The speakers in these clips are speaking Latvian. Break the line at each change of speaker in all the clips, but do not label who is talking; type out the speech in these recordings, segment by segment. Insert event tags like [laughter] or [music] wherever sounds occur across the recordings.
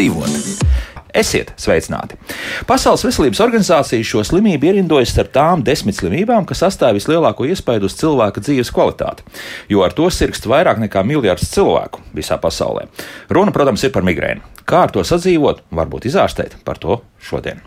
dzīvot.
Esiet sveicināti! Pasaules veselības organizācija šo slimību ierindojas ar tām desmit slimībām, kas atstāja vislielāko iespaidu uz cilvēka dzīves kvalitāti, jo ar to sirgst vairāk nekā miljards cilvēku visā pasaulē. Runa, protams, ir par migrēnu. Kā ar to sadzīvot, varbūt izārstēt par to šodien.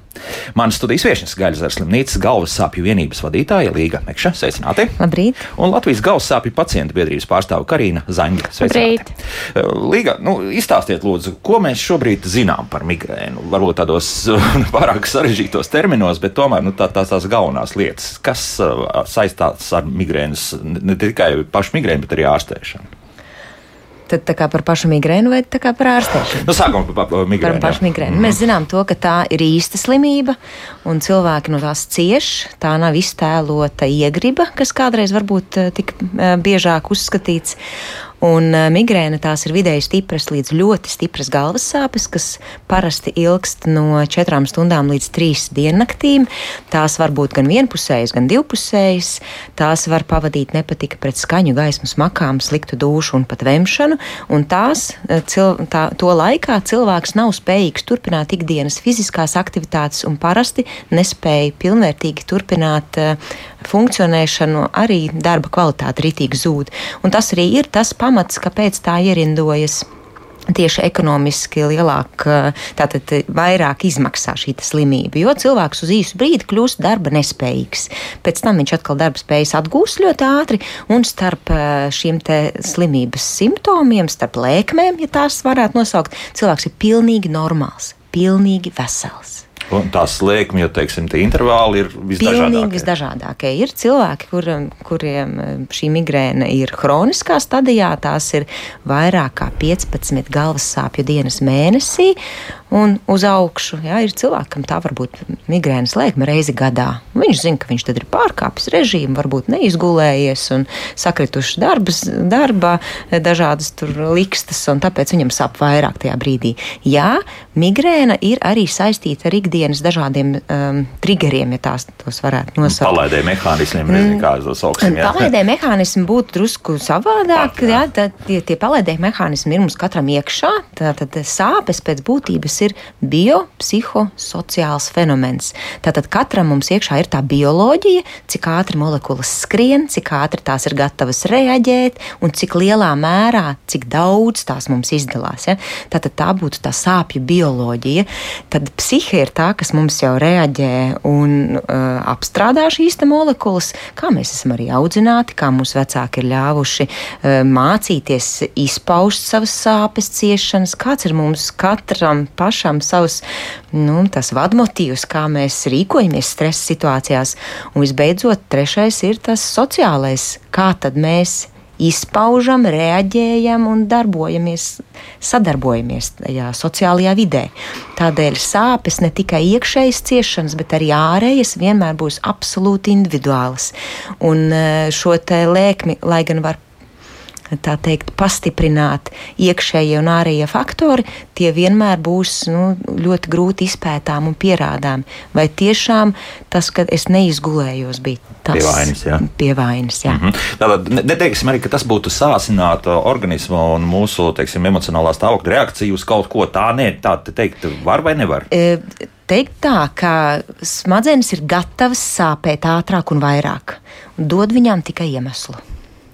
Manas studijas viesnes Gaļas slimnīcas galvas sāpju vienības vadītāja Līga Mekša, sveicināti!
Labrīt!
Un Latvijas galvas sāpju pacientu biedrības pārstāve Karina Zaņģa, sveicināti! Labrīt. Līga, nu, izstāstiet lūdzu, ko mēs šobrīd zinām par migrēnu? Varbūt tādos [laughs] pārāk sarežģītos terminos, bet tomēr nu, tā, tās, tās galvenās lietas, kas uh, saistās ar migrēnas, ne tikai pašu migrēnu, bet arī ārstēšanu.
Tad tā kā par pašu migrēnu vai tā kā par ārstēšanu?
Nu, sākam par, par migrēnu.
Par pašu migrēnu. Mm. Mēs zinām to, ka tā ir īsta slimība un cilvēki no tās cieš. Tā nav iztēlota iegriba, kas kādreiz varbūt eh, tik eh, biežāk uzskatīts. Un migrēna tās ir vidēji stipras līdz ļoti stipras galvas sāpes, kas parasti ilgst no 4 stundām līdz 3 diennaktīm. Tās var būt gan vienpusējas, gan divpusējas. Tās var pavadīt nepatika pret skaņu, gaismu, smakām, sliktu dušu un pat vemšanu. Un tās cil, tā, to laikā cilvēks nav spējīgs turpināt ikdienas fiziskās aktivitātes un parasti nespēja pilnvērtīgi turpināt uh, funkcionēšanu, arī darba kvalitāte ritīgi zūd. Un tas arī ir tas pamats, kāpēc tā ierindojas tieši ekonomiski lielāk, tātad vairāk izmaksā šī slimība. Jo cilvēks uz īsu brīdi kļūst darba nespējīgs. Pēc tam viņš atkal darba spējas atgūst ļoti ātri, un starp šiem slimības simptomiem, starp lēkmēm, ja tās varētu nosaukt, cilvēks ir pilnīgi normāls, pilnīgi vesels.
Un tās slēgumi, jo teiksim, tie intervāli ir visdažādākie.
Visdažādākie. Ir cilvēki, kur, kuriem eh, šī migrēna ir hroniskā stadijā, tās ir vairāk kā 15 galvas sāpju dienas mēnesī un uz augšu. Jā, ir cilvēkam tā var būt migrēnas lēkme reizi gadā. Viņš zina, ka viņš tad ir pārkāpis režīmu, varbūt neizgulējies un sakrituši darbas, darbā, dažādas tur likstas, un tāpēc viņam sāp vairāk tajā brīdī. Jā, migrēna ir arī saistīta ar ikdienas dažādiem um, triggeriem, ja tās tos varētu nosaukt.
Palaidēji mehānismiem, nezinu, kā tos sauksim.
Palaidēji mehānismi būtu drusku savādāk, jā, tad tie, tie palaidēji mehānismi ir mums katram iekšā, tad sāpes pēc būtības ir biopsihosociāls fenomens. Tātad katram mums iekšā ir tā bioloģija, cik ātri molekulas skrien, cik ātri tās ir gatavas reaģēt un cik lielā mērā, cik daudz tās mums izdalās. Ja? Tātad tā būtu tā sāpju bioloģija. Tad psihe ir tā, kas mums jau reaģē un uh, apstrādā šīs molekulas, kā mēs esam arī audzināti, kā mūsu vecāki ir ļāvuši uh, mācīties izpaust savas sāpes, ciešanas, kāds ir mums katram pašam savus nu, vadmotīvus, kā mēs rīkojamies stresa situācijās. Un visbeidzot, trešais ir tas sociālais, kā tad mēs izpaužam, reaģējam un darbojamies, sadarbojamies tajā sociālajā vidē. Tādēļ sāpes ne tikai iekšējas ciešanas, bet arī ārējas vienmēr būs absolūti individuālas. Un eh, šo lēkmi, lai gan var tā teikt, pastiprināt iekšējie un ārējie faktori, tie vienmēr būs nu, ļoti grūti izpētām un pierādām. Vai tiešām tas, ka es neizgulējos, bija tas
pievainis? Jā.
Pievainis, jā. Mm
-hmm. Tātad neteiksim arī, ka tas būtu sācināt organismu un mūsu teiksim, emocionālā stāvokļa reakciju uz kaut ko tādu. Tā teikt, var vai nevar?
E, teikt tā, ka smadzenes ir gatavas sāpēt ātrāk un vairāk, un dod viņām tikai iemeslu.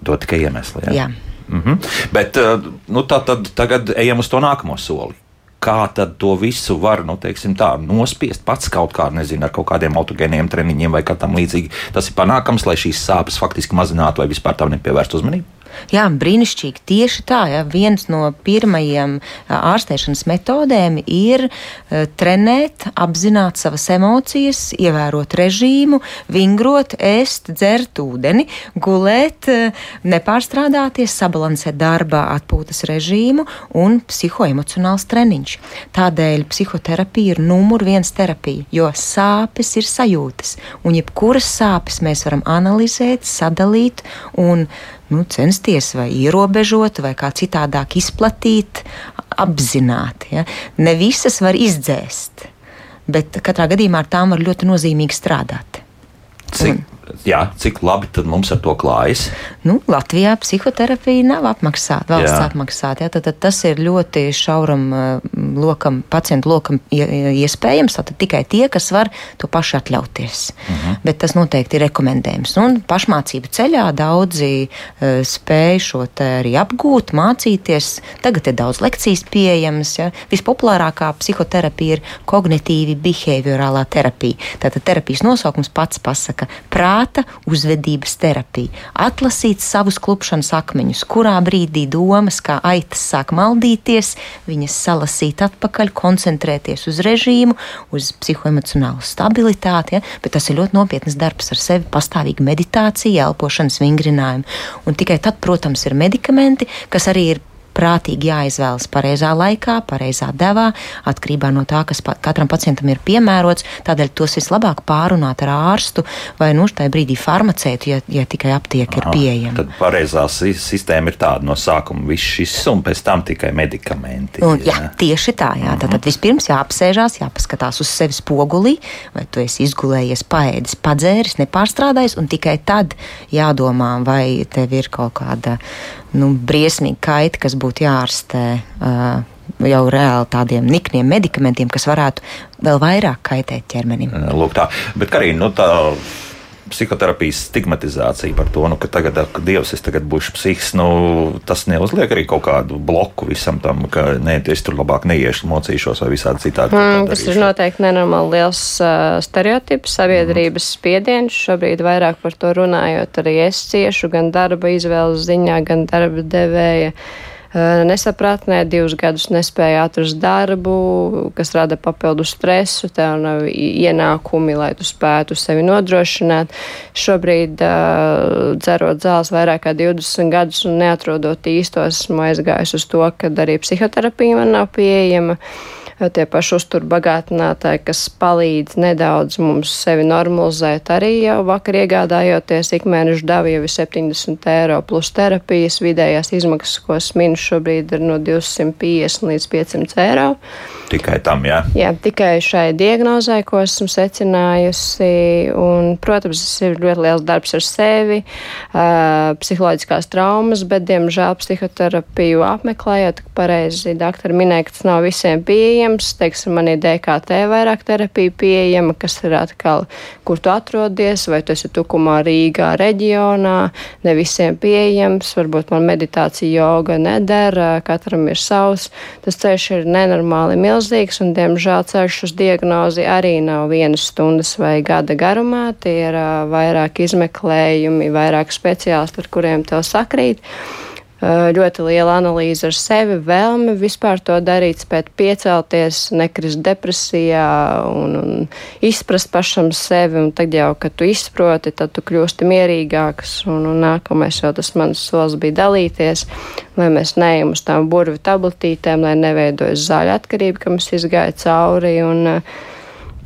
Dod tikai iemeslu. Jā.
jā.
Mm -hmm. Bet eh, nu, tā, tad, tagad ejam uz to nākamo soli. Kā tad to visu var nu, tā, nospiest pats kaut kā, nezinu, ar kaut kādiem autogēniem treniņiem vai kā tam līdzīgi. Tas ir panākams, lai šīs sāpes faktiski mazinātu vai vispār tam nepievērst uzmanību.
Jā, brīnišķīgi. Tieši tā, ja viens no pirmajiem ārstēšanas metodēm ir trenēt, apzināt savas emocijas, ievērot režīmu, vingrot, ēst, dzert ūdeni, gulēt, nepārstrādāties, sabalansēt darba atpūtas režīmu un psihoemocionāls treniņš. Tādēļ psihoterapija ir numur viens terapija, jo sāpes ir sajūtas, un jebkuras sāpes mēs varam analizēt, sadalīt un nu, censties vai ierobežot, vai kā citādāk izplatīt, apzināti. Ja? Ne visas var izdzēst, bet katrā gadījumā ar tām var ļoti nozīmīgi strādāt.
Cik, Jā, cik labi tad mums ar to klājas?
Nu, Latvijā psihoterapija nav apmaksāta, valsts apmaksāta. Tad, tad tas ir ļoti šauram lokam, pacientu lokam iespējams. Tad tikai tie, kas var to pašu atļauties. Uh mhm. -huh. Bet tas noteikti ir rekomendējums. Un pašmācību ceļā daudzi uh, spēj šo arī apgūt, mācīties. Tagad ir daudz lekcijas pieejamas. Ja. Vispopulārākā psihoterapija ir kognitīvi behaviorālā terapija. Tātad terapijas nosaukums pats pasaka prāta uzvedības terapija. Atlasīt savus klupšanas akmeņus, kurā brīdī domas kā aitas sāk maldīties, viņas salasīt atpakaļ, koncentrēties uz režīmu, uz psihoemocionālu stabilitāti, ja? bet tas ir ļoti nopietnas darbs ar sevi, pastāvīga meditācija, elpošanas vingrinājumu. Un tikai tad, protams, ir medikamenti, kas arī ir prātīgi jāizvēlas pareizā laikā, pareizā devā, atkarībā no tā, kas pa, katram pacientam ir piemērots. Tādēļ tos vislabāk pārunāt ar ārstu vai nu tajā brīdī farmaceitu, ja, ja tikai aptiek ir pieejama.
Tad pareizā sistēma ir tāda no sākuma viss šis un pēc tam tikai medikamenti.
Un, jā. jā, tieši tā. Jā. Tad, tad vispirms jāapsēžās, jāpaskatās uz sevi spogulī, vai tu esi izgulējies, paēdis, padzēris, nepārstrādājis, un tikai tad jādomā, vai tev ir kaut kāda nu, briesmīga kaita, kas būtu jārastē. Uh, jau reāli tādiem nikniem medikamentiem, kas varētu vēl vairāk kaitēt ķermenim.
Lūk, tā. Bet, Karina, nu, tā psihoterapijas stigmatizācija par to, nu, ka tagad, ka Dievs, es tagad būšu psihs, nu, tas neuzliek arī kaut kādu bloku visam tam, ka nē, es tur labāk neiešu, mocīšos vai visādi citādi.
Mm, tas ir noteikti nenormāli liels uh, stereotips, sabiedrības mm. spiediens. Šobrīd vairāk par to runājot, arī es ciešu gan darba izvēles ziņā, gan darba devēja nesapratnē, divus gadus nespēja atrast darbu, kas rada papildu stresu, tev nav ienākumi, lai tu spētu sevi nodrošināt. Šobrīd, dzerot zāles vairāk kā 20 gadus un neatrodot īsto, esmu aizgājis uz to, ka arī psihoterapija man nav pieejama tie paši uzturbagātinātāji, kas palīdz nedaudz mums sevi normalizēt, arī jau vakar iegādājoties ikmēneša davu jau ir 70 eiro plus terapijas vidējās izmaksas, ko minu šobrīd ir no 250 līdz 500 eiro.
Tikai tam, jā?
Jā, tikai šai diagnozai, ko esmu secinājusi. Un, protams, tas ir ļoti liels darbs ar sevi, uh, psiholoģiskās traumas, bet, diemžēl, psihoterapiju apmeklējot, pareizi doktori minēja, ka tas nav visiem pieejams. Teiksim, man ir DKT vairāk terapija pieejama, kas ir atkal, kur tu atrodies, vai tu esi tukumā Rīgā reģionā, ne visiem pieejams, varbūt man meditācija, joga nedara, katram ir savs. Tas ceļš ir nenormāli milzīgs milzīgs, un, diemžēl, ceļš uz diagnozi arī nav vienas stundas vai gada garumā. Tie ir uh, vairāk izmeklējumi, vairāk speciālisti, ar kuriem tev sakrīt. Uh, ļoti liela analīze ar sevi, vēlme vispār to darīt, spēt piecelties, nekrist depresijā un, un izprast pašam sevi. Un tad jau, kad tu izproti, tad tu kļūsti mierīgāks. Un, un nākamais jau tas mans solis bija dalīties, lai mēs neejam uz tām burvju tabletītēm, lai neveidojas zāļu atkarība, kam es izgāju cauri. Un, uh,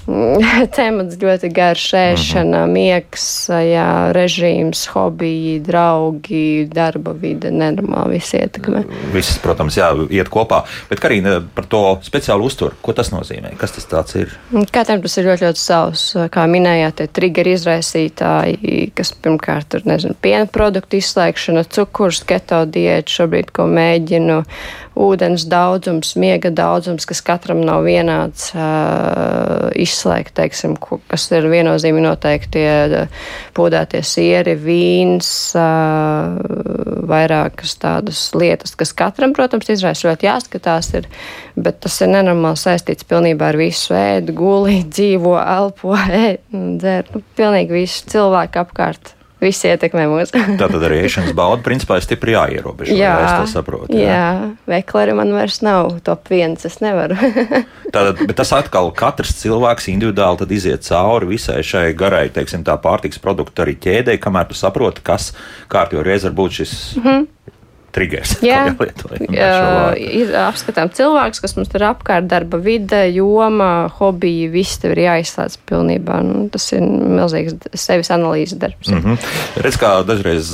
[laughs] temats ļoti garš, ēšana, mhm. miegs, jā, režīms, hobiji, draugi, darba vide, nenormāli visi ietekmē.
Viss, protams, jā, iet kopā. Bet, Karina, par to speciālu uzturu, ko tas nozīmē? Kas tas tāds ir?
Katram tas ir ļoti, ļoti savs. Kā minējāt, tie triggeri izraisītāji, kas pirmkārt ir, nezinu, piena produktu izslēgšana, cukurs, keto diēta šobrīd, ko mēģinu ūdens daudzums, miega daudzums, kas katram nav vienāds, uh, izslēgt, teiksim, kas ir viennozīmīgi noteikti podētie sieri, vīns, uh, vairākas tādas lietas, kas katram, protams, izraisa ļoti jāskatās, ir, bet tas ir nenormāli saistīts pilnībā ar visu ēdu, gulī, dzīvo, elpo, ēd, dzer, nu, pilnīgi visu cilvēku apkārt Visi ietekmē mūs. [laughs]
Tātad arī ēšanas bauda principā ir stipri jāierobežo. Jā, es to saprotu.
Jā, jā vekleri man vairs nav top viens, es nevaru. [laughs]
Tātad, bet tas atkal katrs cilvēks individuāli tad iziet cauri visai šai garai, teiksim, tā pārtiks produktu arī ķēdē, kamēr tu saproti, kas kārtībā reiz var būt šis. Mm -hmm triggers.
Jā, ir apskatām cilvēks, kas mums ir apkārt, darba vide, joma, hobiji, viss tev ir jāizslēdz pilnībā. Nu, tas ir milzīgs sevis analīzes darbs.
Mm -hmm. Redz, kā dažreiz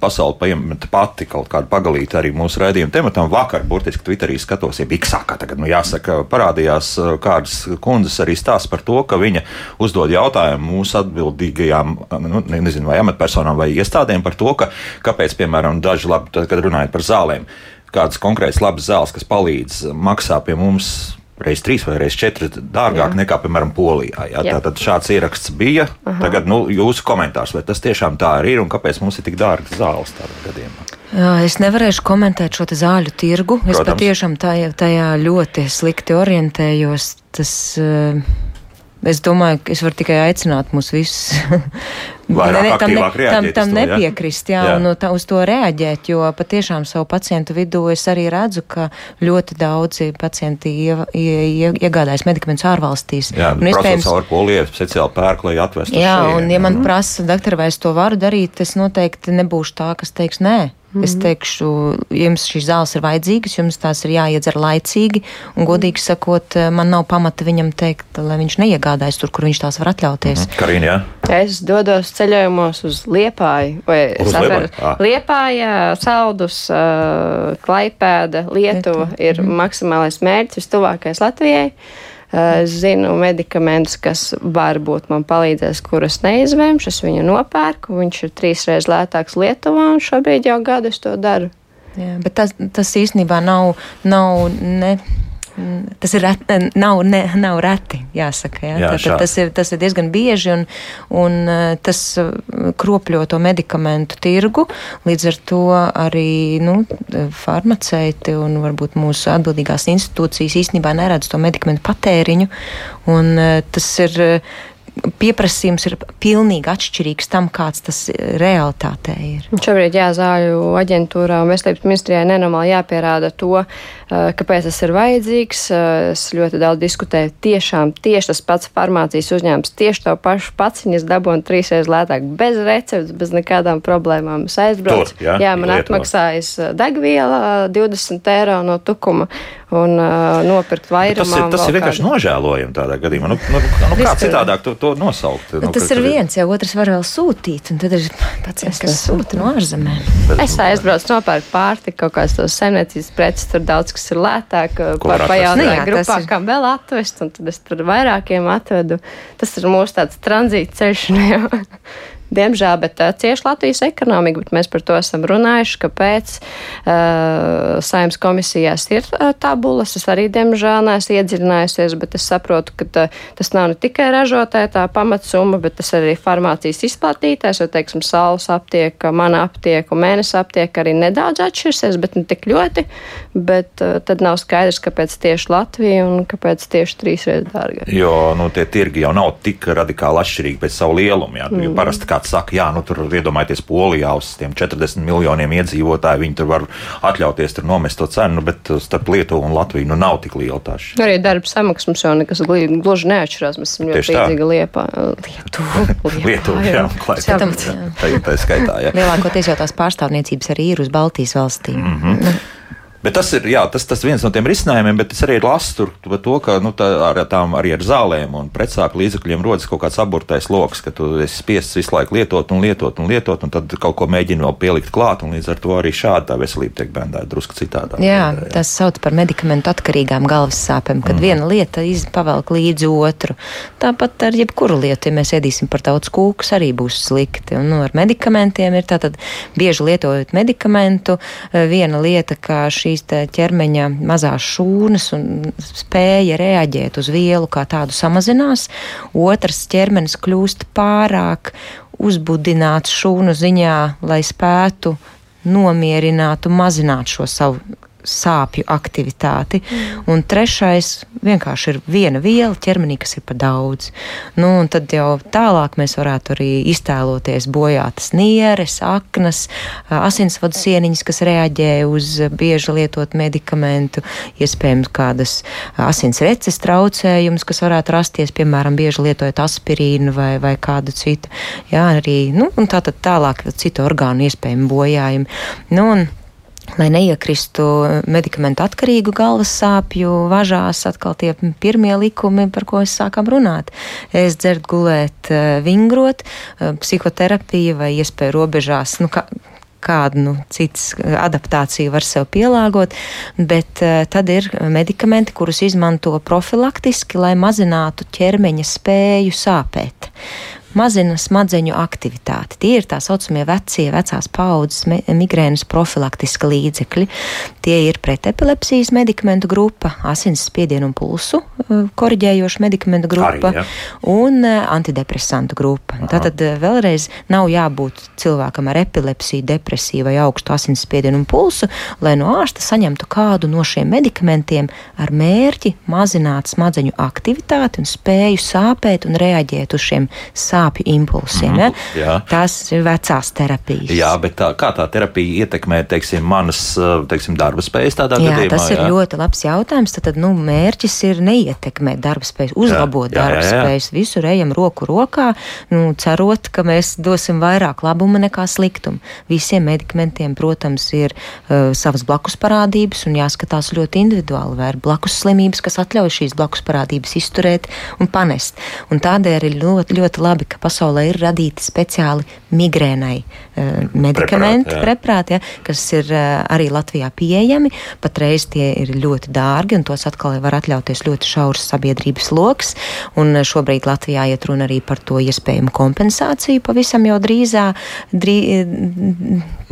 pasauli paiemet pati kaut kādu pagalīti arī mūsu raidījumu tematam. Vakar, burtiski Twitterī skatos, ja Biksā, kā tagad, nu jāsaka, parādījās kādas kundzes arī stāsts par to, ka viņa uzdod jautājumu mūsu atbildīgajām, nu, nezinu, vai amatpersonām vai iestādēm par to, ka kāpēc, piemēram, daži labi, tad, kad runājot par zālēm, kādas konkrētas labas zāles, kas palīdz maksā pie mums reizes trīs vai reizes četri dārgāk jā. nekā, piemēram, Polijā. Jā? Jā. Tātad šāds ieraksts bija. Aha. Tagad nu, jūsu komentārs, vai tas tiešām tā arī ir un kāpēc mums ir tik dārgas zāles tādā gadījumā?
Jā, es nevarēšu komentēt šo zāļu tirgu. Protams. Es patiešām tajā, tajā ļoti slikti orientējos. Tas, Es domāju, ka es varu tikai aicināt mūs visus [laughs]
ne, tam, ne,
tam, tam to, nepiekrist, jā, jā. un tā, uz to reaģēt, jo patiešām savu pacientu vidū es arī redzu, ka ļoti daudzi pacienti ie, ie, ie, iegādājas medikamentus ārvalstīs.
Jā, un iespējams, caur poliju speciāli pērk, lai atvestu.
Jā, šeit, un ja man prasa, doktor, vai es to varu darīt, es noteikti nebūšu tā, kas teiks nē. Mm -hmm. Es teikšu, jums šīs zāles ir vajadzīgas, jums tās ir jāiedzer laicīgi, un godīgi sakot, man nav pamata viņam teikt, lai viņš neiegādājas tur, kur viņš tās var atļauties. Mm
-hmm. Karīna, jā?
Es dodos ceļojumos uz Liepāju, vai uz Liepāju? Ah. Liepāja, Saldus, uh, Klaipēda, Lietuva Lietuva. ir mm -hmm. maksimālais mērķis, vistuvākais Latvijai. Es zinu medikamentus, kas varbūt man palīdzēs, kurus neizvēmšu. Es viņu nopērku. Viņš ir trīs reizes lētāks Lietuvā, un šobrīd jau gadu es to daru.
Jā, bet tas, tas īstenībā nav, nav ne Tas ir ret, nav, ne, nav reti, jāsaka. Jā. Jā, Tātad, tas, ir, tas ir diezgan bieži un, un eh, tas eh, kropļo to medikamentu tirgu. Līdz ar to arī nu, farmaceiti un varbūt mūsu atbildīgās institūcijas īstenībā neredz to medikamentu patēriņu. Un, tas ir pieprasījums ir pilnīgi atšķirīgs tam, kāds tas realitātē ir.
Šobrīd jā, zāļu aģentūrā un veselības ministrijai nenormāli jāpierāda to, eh, kāpēc tas ir vajadzīgs. Eh, es ļoti daudz diskutēju. Tiešām tieši tas pats farmācijas uzņēmums, tieši to pašu paciņas dabūna trīsreiz lētāk, bez receptes, bez nekādām problēmām. Es aizbraucu. Tur, jā, jā, man atmaksājas eh, degviela 20 eiro no tukuma un uh, nopirkt vairumā.
Tas ir, tas ir vienkārši kādu. nožēlojami tādā gadījumā. Nu, nu, nu, kā citādāk to, to nosaukt?
Nu, tas ir viens, jau otrs var vēl sūtīt, un tad ir pacients, kas sūta no ārzemēm.
Es aizbraucu nopērku pārtiku, kaut kādas tos saimniecības preces, tur daudz kas ir lētāk, par pajautāju grupā, ir... kam vēl atvest, un tad es tur vairākiem atvedu. Tas ir mūsu tāds tranzīta ceļš. Diemžēl, bet uh, cieši Latvijas ekonomika, bet mēs par to esam runājuši, kāpēc uh, saimnes komisijās ir uh, tabulas. Es arī, diemžēl, neesmu iedziļinājusies, bet es saprotu, ka tā, tas nav ne tikai ražotāja tā pamatsumma, bet tas arī farmācijas izplatītājs, jo, teiksim, saules aptieka, mana aptieka un mēnesi aptieka arī nedaudz atšķirsies, bet ne tik ļoti. Bet uh, tad nav skaidrs, kāpēc tieši Latvija un kāpēc tieši trīsreiz dārgāk.
Jo, nu, tie tirgi jau nav tik radikāli atšķirīgi pēc savu lielumu, jā, mm. jo parasti kāds saka, jā, nu tur iedomājieties Polijā uz tiem 40 miljoniem iedzīvotāju, viņi tur var atļauties tur nomest to cenu, nu, bet starp Lietuvu un Latviju nu nav tik liela tā šī.
Arī darba samaksas mums jau nekas gluži neatšķirās, mēs esam ļoti līdzīgi Liepā. Lietuva,
Lietuva, [laughs] jā, klājot. Tā, tā skaitā, jā.
Lielākoties jau tās pārstāvniecības arī ir uz Baltijas valstīm. Mm -hmm.
Bet tas ir jā, tas, tas viens no tiem risinājumiem, bet es arī lasu tur par to, ka nu, tā, ar tām arī ar zālēm un precāku līdzekļiem rodas kaut kāds aburtais lokus, ka tu esi spiests visu laiku lietot un lietot un lietot, un tad kaut ko mēģini vēl pielikt klāt, un līdz ar to arī šāda veselība tiek bendēta drusku citādā.
Jā, jā, tas sauc par medikamentu atkarīgām galvas sāpēm, kad mm. viena lieta pavelk līdzi otru. Tāpat ar jebkuru lietu, ja mēs ēdīsim par daudz kūkus, arī būs slikti. Un nu, ar medikamentiem ir tātad bieži lietojot medikamentu, viena lieta, kā šī šīs ķermeņa mazās šūnas un spēja reaģēt uz vielu kā tādu samazinās, otrs ķermenis kļūst pārāk uzbudināts šūnu ziņā, lai spētu nomierināt un mazināt šo savu sāpju aktivitāti. Mm. Un trešais vienkārši ir viena viela ķermenī, kas ir pa daudz. Nu, tad jau tālāk mēs varētu arī iztēloties bojātas nieres, aknas, asinsvadu sieniņas, kas reaģē uz bieži lietot medikamentu, iespējams kādas asins reces traucējumus, kas varētu rasties, piemēram, bieži lietojot aspirīnu vai, vai kādu citu. Jā, arī, nu, un tā tad tālāk citu orgānu iespējami bojājumi. Nu, un, lai neiekristu medikamentu atkarīgu galvas sāpju važās, atkal tie pirmie likumi, par ko es sākam runāt. Es dzert, gulēt, eh, vingrot, eh, psihoterapija vai iespēja robežās, nu, kā, kādu nu, citas adaptāciju var sev pielāgot, bet uh, tad ir medikamenti, kurus izmanto profilaktiski, lai mazinātu ķermeņa spēju sāpēt mazina smadzeņu aktivitāti. Tie ir tā saucamie vecie, vecās paudzes migrēnas profilaktiska līdzekļi. Tie ir pretepilepsijas medikamentu grupa, asins spiedienu un pulsu uh, koriģējoša medikamentu grupa Arī, ja. un uh, antidepresantu grupa. Aha. Tātad uh, vēlreiz nav jābūt cilvēkam ar epilepsiju, depresiju vai augstu asins spiedienu un pulsu, lai no ārsta saņemtu kādu no šiem medikamentiem ar mērķi mazināt smadzeņu aktivitāti un spēju sāpēt un reaģēt uz šiem sāpēm sāpju impulsiem. Mm, ja? Jā. Tās ir vecās terapijas.
Jā, bet tā, kā tā terapija ietekmē teiksim, manas teiksim, darba spējas tādā
jā,
gadījumā?
Tas ir jā? ļoti labs jautājums. Tad, tad nu, mērķis ir neietekmēt darba spējas, uzlabot jā, jā, darba jā, jā. spējas. Visur ejam roku rokā, nu, cerot, ka mēs dosim vairāk labuma nekā sliktumu. Visiem medikamentiem, protams, ir uh, savas blakus parādības un jāskatās ļoti individuāli, vai ir blakus slimības, kas atļauj šīs blakus parādības izturēt un panest. Un tādēļ ir ļoti, ļoti labi, ka pasaulē ir radīti speciāli migrēnai uh, medikamenti, preprāti, ja, kas ir uh, arī Latvijā pieejami. Patreiz tie ir ļoti dārgi, un tos atkal var atļauties ļoti šaurs sabiedrības lokus. Šobrīd Latvijā iet runa arī par to iespējamu kompensāciju pavisam jau drīzā. Drī,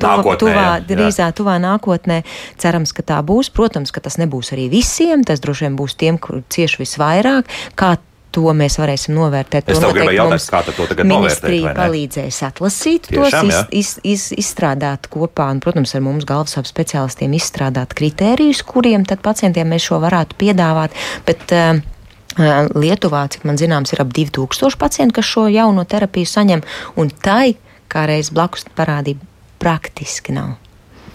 Nākotnē,
tuvā, drīzā, tuvā nākotnē. Cerams, ka tā būs. Protams, ka tas nebūs arī visiem. Tas droši vien būs tiem, kur cieši visvairāk. Kā to mēs varēsim novērtēt.
Es to gribēju jautāt, kā to tagad
ministrija palīdzēs atlasīt Tiešām, tos, iz, iz, iz, izstrādāt kopā un, protams, ar mums galvasāp speciālistiem izstrādāt kritērijus, kuriem tad pacientiem mēs šo varētu piedāvāt. Bet, uh, Lietuvā, cik man zināms, ir ap 2000 pacientu, kas šo jauno terapiju saņem, un tai kā reiz blakus parādība praktiski nav.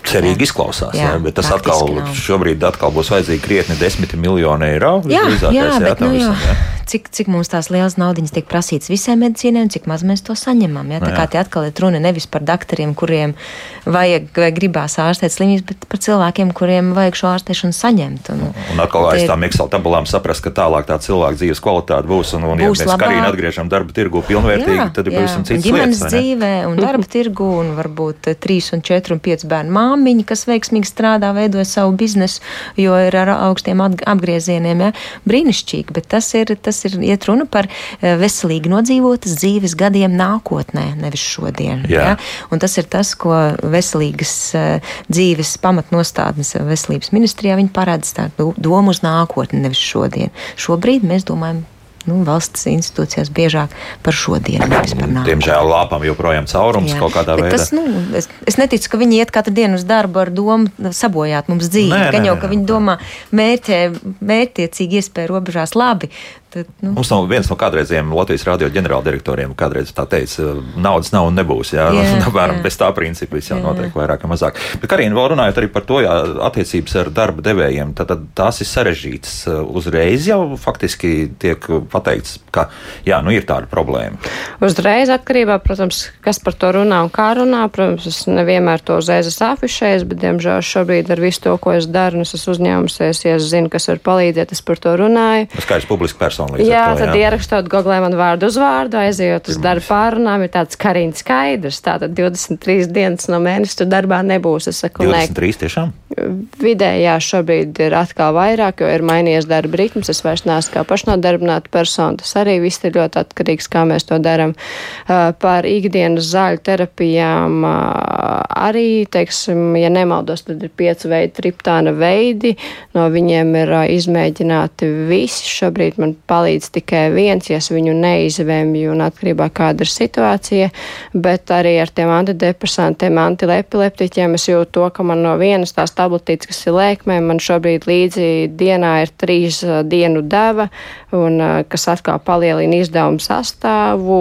Cerīgi izklausās, jā, jā, bet tas atkal nav. šobrīd atkal būs vajadzīgi krietni desmit miljoni eiro.
Jā, jā, bet, nu, jā. Jā cik, cik mums tās lielas naudas tiek prasītas visai medicīnai un cik maz mēs to saņemam. Ja? Tā kā tie atkal ir runa nevis par doktoriem, kuriem vajag vai gribās ārstēt slimības, bet par cilvēkiem, kuriem vajag šo ārstēšanu saņemt. Un,
un atkal aiz tām Excel tabulām saprast, ka tālāk tā cilvēka dzīves kvalitāte būs. Un, un būs ja mēs arī atgriežam darba tirgu pilnvērtīgi, jā, tad ir pavisam cits.
Ģimenes
lietas,
dzīvē un darba [laughs] tirgu un varbūt trīs un četru un piecu bērnu māmiņi, kas veiksmīgi strādā, veidoja savu biznesu, jo ir ar augstiem apgriezieniem. Ja? Brīnišķīgi, bet tas ir, tas tas ir iet runa par eh, veselīgi nodzīvotas dzīves gadiem nākotnē, nevis šodien. Jā. Ja? Un tas ir tas, ko veselīgas eh, dzīves pamatnostādnes veselības ministrijā viņi paredz tā domu uz nākotni, nevis šodien. Šobrīd mēs domājam nu, valsts institūcijās biežāk par šodienu, nevis par nākotni.
Diemžēl lāpām joprojām caurums Jā. kaut kādā Bet veidā.
Tas, nu, es, es neticu, ka viņi iet katru dienu uz darbu ar domu sabojāt mums dzīvi. Nē, Gan jau, ka viņi domā mērķē, mērķtiecīgi iespēja robežās labi,
Tad, nu. Mums nav viens no kādreizējiem Latvijas radio ģenerāldirektoriem, kādreiz tā teica, naudas nav un nebūs. Jā, jā, [laughs] apmēram jā. bez tā principa viss jau notiek vairāk vai mazāk. Bet, Karina, vēl runājot arī par to, jā, attiecības ar darba devējiem, tad, tad tās ir sarežģītas. Uzreiz jau faktiski tiek pateikts, ka jā, nu ir tāda problēma.
Uzreiz atkarībā, protams, kas par to runā un kā runā. Protams, es nevienmēr to uzreiz esmu afišējis, bet, diemžēl, šobrīd ar visu to, ko es daru, es esmu uzņēmusies, ja es zinu, kas var palīdzēt, es par to runāju.
Skaidrs, publiski persona
personu. Jā, to, tad jā. ierakstot Google man vārdu uz vārdu, aizejot uz darba pārunām, ir tāds karīns skaidrs. Tātad 23 dienas no mēneša tu darbā nebūs. Es
saku, 23 ne. tiešām?
Vidējā šobrīd ir atkal vairāk, jo ir mainījies darba ritms. Es vairs neesmu kā pašnodarbināta persona. Tas arī viss ir ļoti atkarīgs, kā mēs to darām. Par ikdienas zāļu terapijām arī, teiksim, ja nemaldos, tad ir piecu veidu triptāna veidi. No viņiem ir izmēģināti visi. Šobrīd man palīdz tikai viens, ja es viņu neizvēmju un atkarībā kāda ir situācija, bet arī ar tiem antidepresantiem, antilepileptiķiem es jūtu to, ka man no vienas tās tabletītes, kas ir lēkmē, man šobrīd līdzi dienā ir trīs dienu deva, un kas atkal palielina izdevumu sastāvu,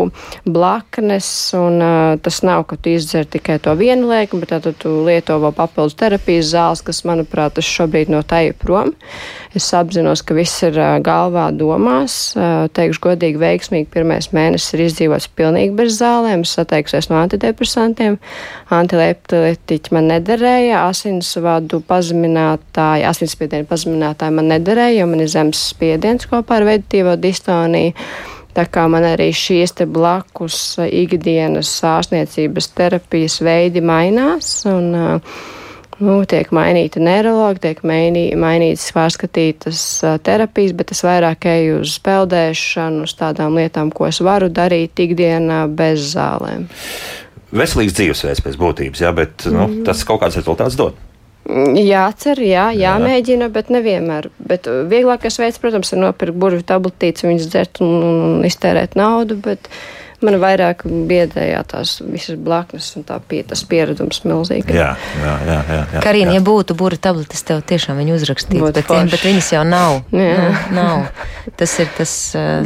blaknes, un tas nav, ka tu izdzer tikai to vienu lēkmu, bet tad tu lieto vēl papildus terapijas zāles, kas, manuprāt, tas šobrīd no tā ir prom. Es apzinos, ka viss ir galvā domā mainās. Teikšu godīgi, veiksmīgi pirmais mēnesis ir izdzīvots pilnīgi bez zālēm, sateikusies no antidepresantiem. Antileptiķi man nederēja, asinsvadu pazeminātāji, asinsspiedienu pazeminātāji man nederēja, jo man ir zemes spiediens kopā ar veidotīvo distoniju. Tā kā man arī šīs te blakus ikdienas ārstniecības terapijas veidi mainās. Un, uh, Nu, tiek mainīta neiroloģija, tiek mainī, mainītas pārskatītas terapijas, bet es vairāk eju uz peldēšanu, uz tādām lietām, ko es varu darīt ikdienā bez zālēm.
Veselīgs dzīvesveids pēc būtības, jā, bet nu, mm. tas kaut kāds rezultāts dod.
Jācer, jā, jāmēģina, jā. bet nevienmēr. Bet vieglākais veids, protams, ir nopirkt burvju tabletītes, viņas dzert un, un iztērēt naudu, bet uh, man vairāk biedēja tās visas blaknes un tā pie, tas pieredums milzīgi.
Jā, jā, jā. jā, jā
Karina, ja būtu būra tabletes, tev tiešām viņu uzrakstītu, bet, forši. bet viņas jau nav. Jā. Nu, nav. Tas ir tas,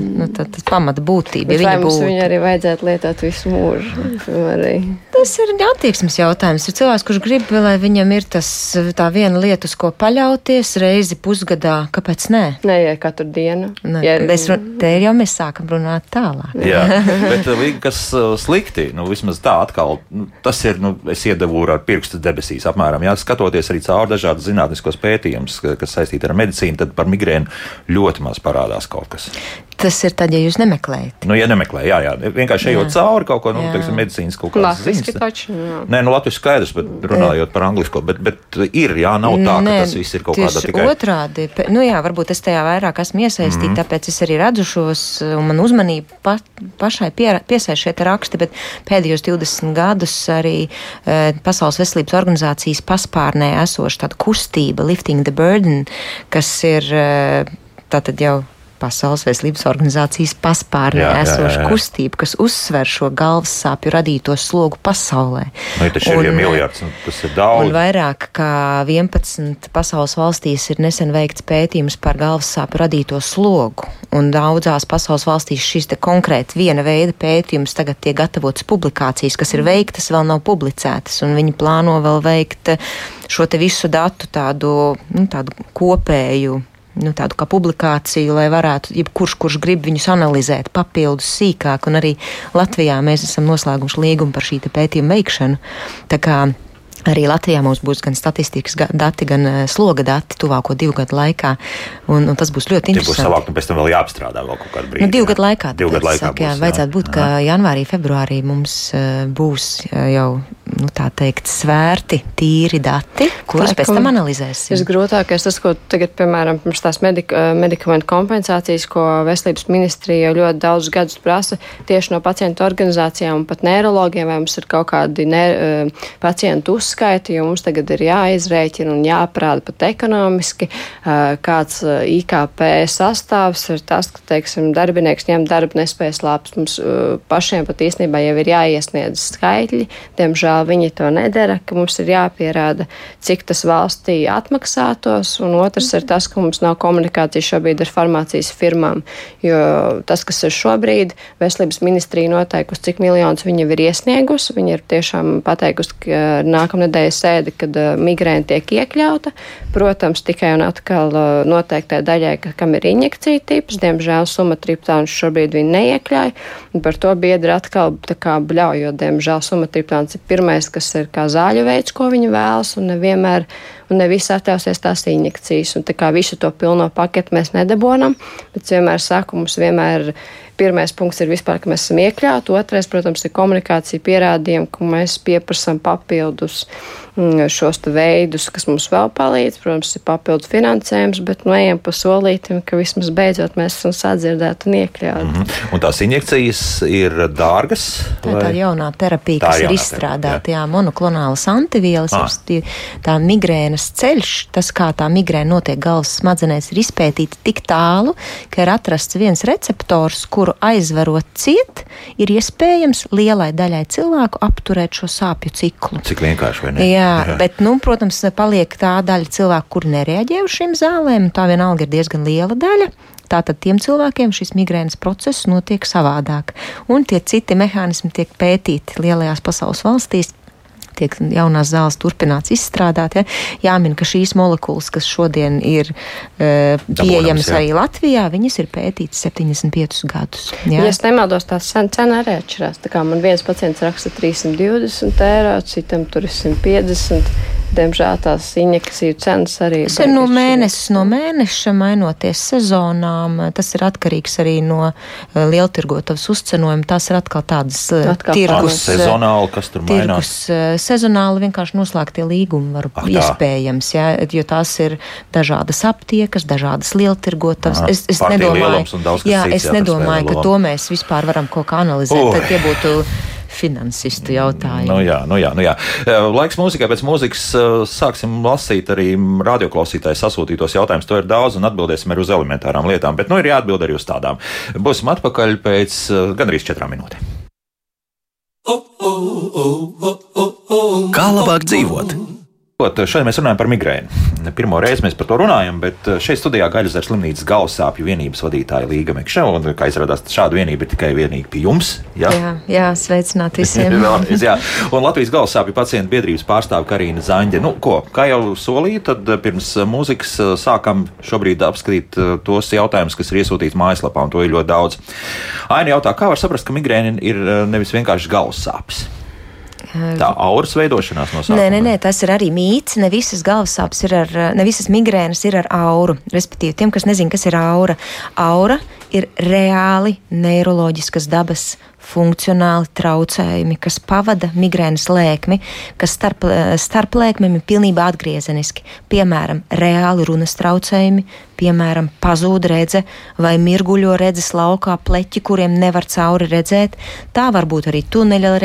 nu, tā, tas pamata būtība.
Ja viņa būtu. Viņu arī vajadzētu lietot visu mūžu. Arī.
Tas ir attieksmes jautājums. Ir cilvēks, kurš grib, lai viņam ir tas tā viena lieta, uz ko paļauties reizi pusgadā. Kāpēc nē?
Nē, ja katru dienu.
Ne, ja, mēs, te jau mēs sākam runāt tālāk.
Jā, [laughs] bet līga, kas uh, slikti, nu, vismaz tā atkal, nu, tas ir, nu, es iedevu ar pirkstu debesīs apmēram, jā, skatoties arī cauri dažādas zinātniskos pētījumus, kas saistīti ar medicīnu, tad par migrēnu ļoti maz parādās kaut kas.
Tas ir tad, ja jūs nemeklējat.
Nu, ja nemeklējat, jā, jā. Vienkārši ejot cauri kaut ko, nu, jā. teiksim, medicīnas kaut kādas ziņas.
Taču, jā.
Nē, nu, Latvijas skaidrs, bet runājot par anglisko, bet, bet ir, jā, nav tā, Nē, ka tas viss ir kaut kādā tikai.
Otrādi, nu jā, varbūt es tajā vairāk esmu iesaistīta, mm -hmm. tāpēc es arī redzu šos, un man uzmanība pa, pašai pie, piesaist šie raksti, bet pēdējos 20 gadus arī e, Pasaules veselības organizācijas paspārnē esoša tāda kustība Lifting the Burden, kas ir e, tātad jau Pasaules veselības organizācijas paspārnē esoša kustība, kas uzsver šo galvas sāpju radīto slogu pasaulē.
Nu, tas ir jau miljards, tas ir daudz.
Un vairāk kā 11 pasaules valstīs ir nesen veikts pētījums par galvas sāpju radīto slogu. Un daudzās pasaules valstīs šis te konkrēti viena veida pētījums tagad tiek gatavots publikācijas, kas ir veiktas, vēl nav publicētas, un viņi plāno vēl veikt šo te visu datu tādu, nu, tādu kopēju nu, tādu kā publikāciju, lai varētu, jebkurš, kurš grib viņus analizēt papildus sīkāk, un arī Latvijā mēs esam noslēguši līgumu par šī pētījuma veikšanu. Tā kā Arī Latvijā mums būs gan statistikas dati, gan uh, sloga dati tuvāko divu gadu laikā. Un, un tas būs ļoti interesanti.
Tas būs savākt, un pēc tam vēl jāapstrādā vēl kaut kādu brīdi.
Nu, divu gadu laikā.
Divu gadu laikā.
Saka, jā, būs, vajadzētu jā. būt, ka janvārī, februārī mums uh, būs uh, jau, nu, tā teikt, svērti, tīri dati, kurus pēc tam analizēsim.
Visgrūtākais tas, ko tagad, piemēram, pirms tās medika, medikamentu kompensācijas, ko veselības ministrija jau ļoti daudz gadus prasa tieši no pacientu organizācijām un pat neirologiem, vai mums ir kaut kādi ne, pacientu uzskati uzskaiti, jo mums tagad ir jāizrēķina un jāprāda pat ekonomiski, kāds IKP sastāvs ir tas, ka, teiksim, darbinieks ņem darba nespējas labs. Mums pašiem pat īstenībā jau ir jāiesniedz skaitļi, diemžēl viņi to nedara, ka mums ir jāpierāda, cik tas valstī atmaksātos, un otrs ir tas, ka mums nav komunikācija šobrīd ar farmācijas firmām, jo tas, kas ir šobrīd, veselības ministrija noteikusi, cik miljonus viņa ir iesniegusi, viņa ir tiešām pateikusi, ka nākamā nākamnedēļ sēdi, kad uh, migrēna tiek iekļauta. Protams, tikai un atkal uh, noteiktai daļai, ka, kam ir injekcija tips, diemžēl sumatriptāns šobrīd viņi neiekļauj. Par to biedri atkal kā bļauj, jo diemžēl sumatriptāns ir pirmais, kas ir kā zāļu veids, ko viņi vēlas, un nevienmēr un ne visi atļausies tās injekcijas. Un tā kā visu to pilno paketu mēs nedabonam, bet es vienmēr saku, mums vienmēr pirmais punkts ir vispār, ka mēs esam iekļauti, otrais, protams, ir komunikācija pierādījumi, ka mēs pieprasam papildus šos veidus, kas mums vēl palīdz. Protams, ir papildus finansējums, bet nu ejam pa solītim, ka vismaz beidzot mēs esam sadzirdēti un iekļauti. Mm
-hmm. Un tās injekcijas ir dārgas?
Tā ir tā jaunā terapija, tā kas ir izstrādāta, jā. jā, monoklonālas antivielas, ah. ir tā migrēnas ceļš, tas, kā tā migrēna notiek galvas smadzenēs, ir izpētīta tik tālu, ka ir atrasts viens receptors, kuru aizverot ciet, ir iespējams lielai daļai cilvēku apturēt šo sāpju ciklu.
Cik vienkārši, vai ne? Jā,
Jā, jā, bet, nu, protams, paliek tā daļa cilvēku, kur nereaģē uz šīm zālēm. Tā vienalga ir diezgan liela daļa. Tātad tiem cilvēkiem šis migrēnas process notiek savādāk. Un tie citi mehānismi tiek pētīti lielajās pasaules valstīs. Tiek jaunās zāles turpināts izstrādāt. Ja? Jāmin, ka šīs molekulas, kas šodien ir uh, pieejamas arī Latvijā, viņas ir pētītas 75 gadus.
Ja, ja es nemaldos, tā cena arī atšķirās. Tā kā man viens pacients raksta 320 eiro, citam tur ir 150 diemžēl tās injekciju cenas arī
tas ir no mēnesis no mēneša, mainoties sezonām. Tas ir atkarīgs arī no uh, lieltirgotavas uzcenojuma. Tas ir atkal tādas uh,
atkal tirgus. Sezonāli, kas tur tirgus, mainās?
Uh, sezonāli vienkārši noslēgtie līgumi var ah, iespējams, jā, jo tās ir dažādas aptiekas, dažādas lieltirgotavas.
Es, es nedomāju, jā,
es nedomāju ka to mēs vispār varam kaut kā analizēt. Tad tie būtu finansistu jautājumu.
Nu jā, nu jā, nu jā. Laiks mūzikai pēc mūzikas sāksim lasīt arī radioklausītāju sasūtītos jautājumus. To ir daudz un atbildēsim arī uz elementārām lietām, bet nu ir jāatbild arī uz tādām. Būsim atpakaļ pēc gandrīz četrām minūtēm. Kā labāk dzīvot? Šodien mēs runājam par migrēnu. Pirmo reizi mēs par to runājam, bet eh, šeit studijā Gaļasdara slimnīcas galvasāpju vienības vadītāja Līga Mekša. Un, kā izrādās, šāda vienība ir tikai vienīgi pie jums.
Jā, jā, jā sveicināt visiem. [laughs]
jā. Un Latvijas galvasāpju pacientu biedrības pārstāve Karina Zaņģe. Nu, ko, kā jau solīju, tad eh, pirms eh, mūzikas sākam šobrīd apskatīt tos jautājumus, kas ir iesūtīti mājaslapā, un to ir ļoti daudz. Aina jautā, kā var saprast, ka migrēna ir nevis vienkārši galvasāpes? Tā auras veidošanās no sākuma.
Nē, nē, nē, tas ir arī mīts. Ne visas galvassāpes ir ar, ne visas migrēnas ir ar auru. Respektīvi, tiem, kas nezina, kas ir aura, aura ir reāli neiroloģiskas dabas funkcionāli traucējumi, kas pavada migrēnas lēkmi, kas starp, starp lēkmēm ir pilnībā atgriezeniski. Piemēram, reāli runas traucējumi, piemēram, pazūd redze vai mirguļo redzes laukā pleķi, kuriem nevar cauri redzēt. Tā var būt arī tuneļa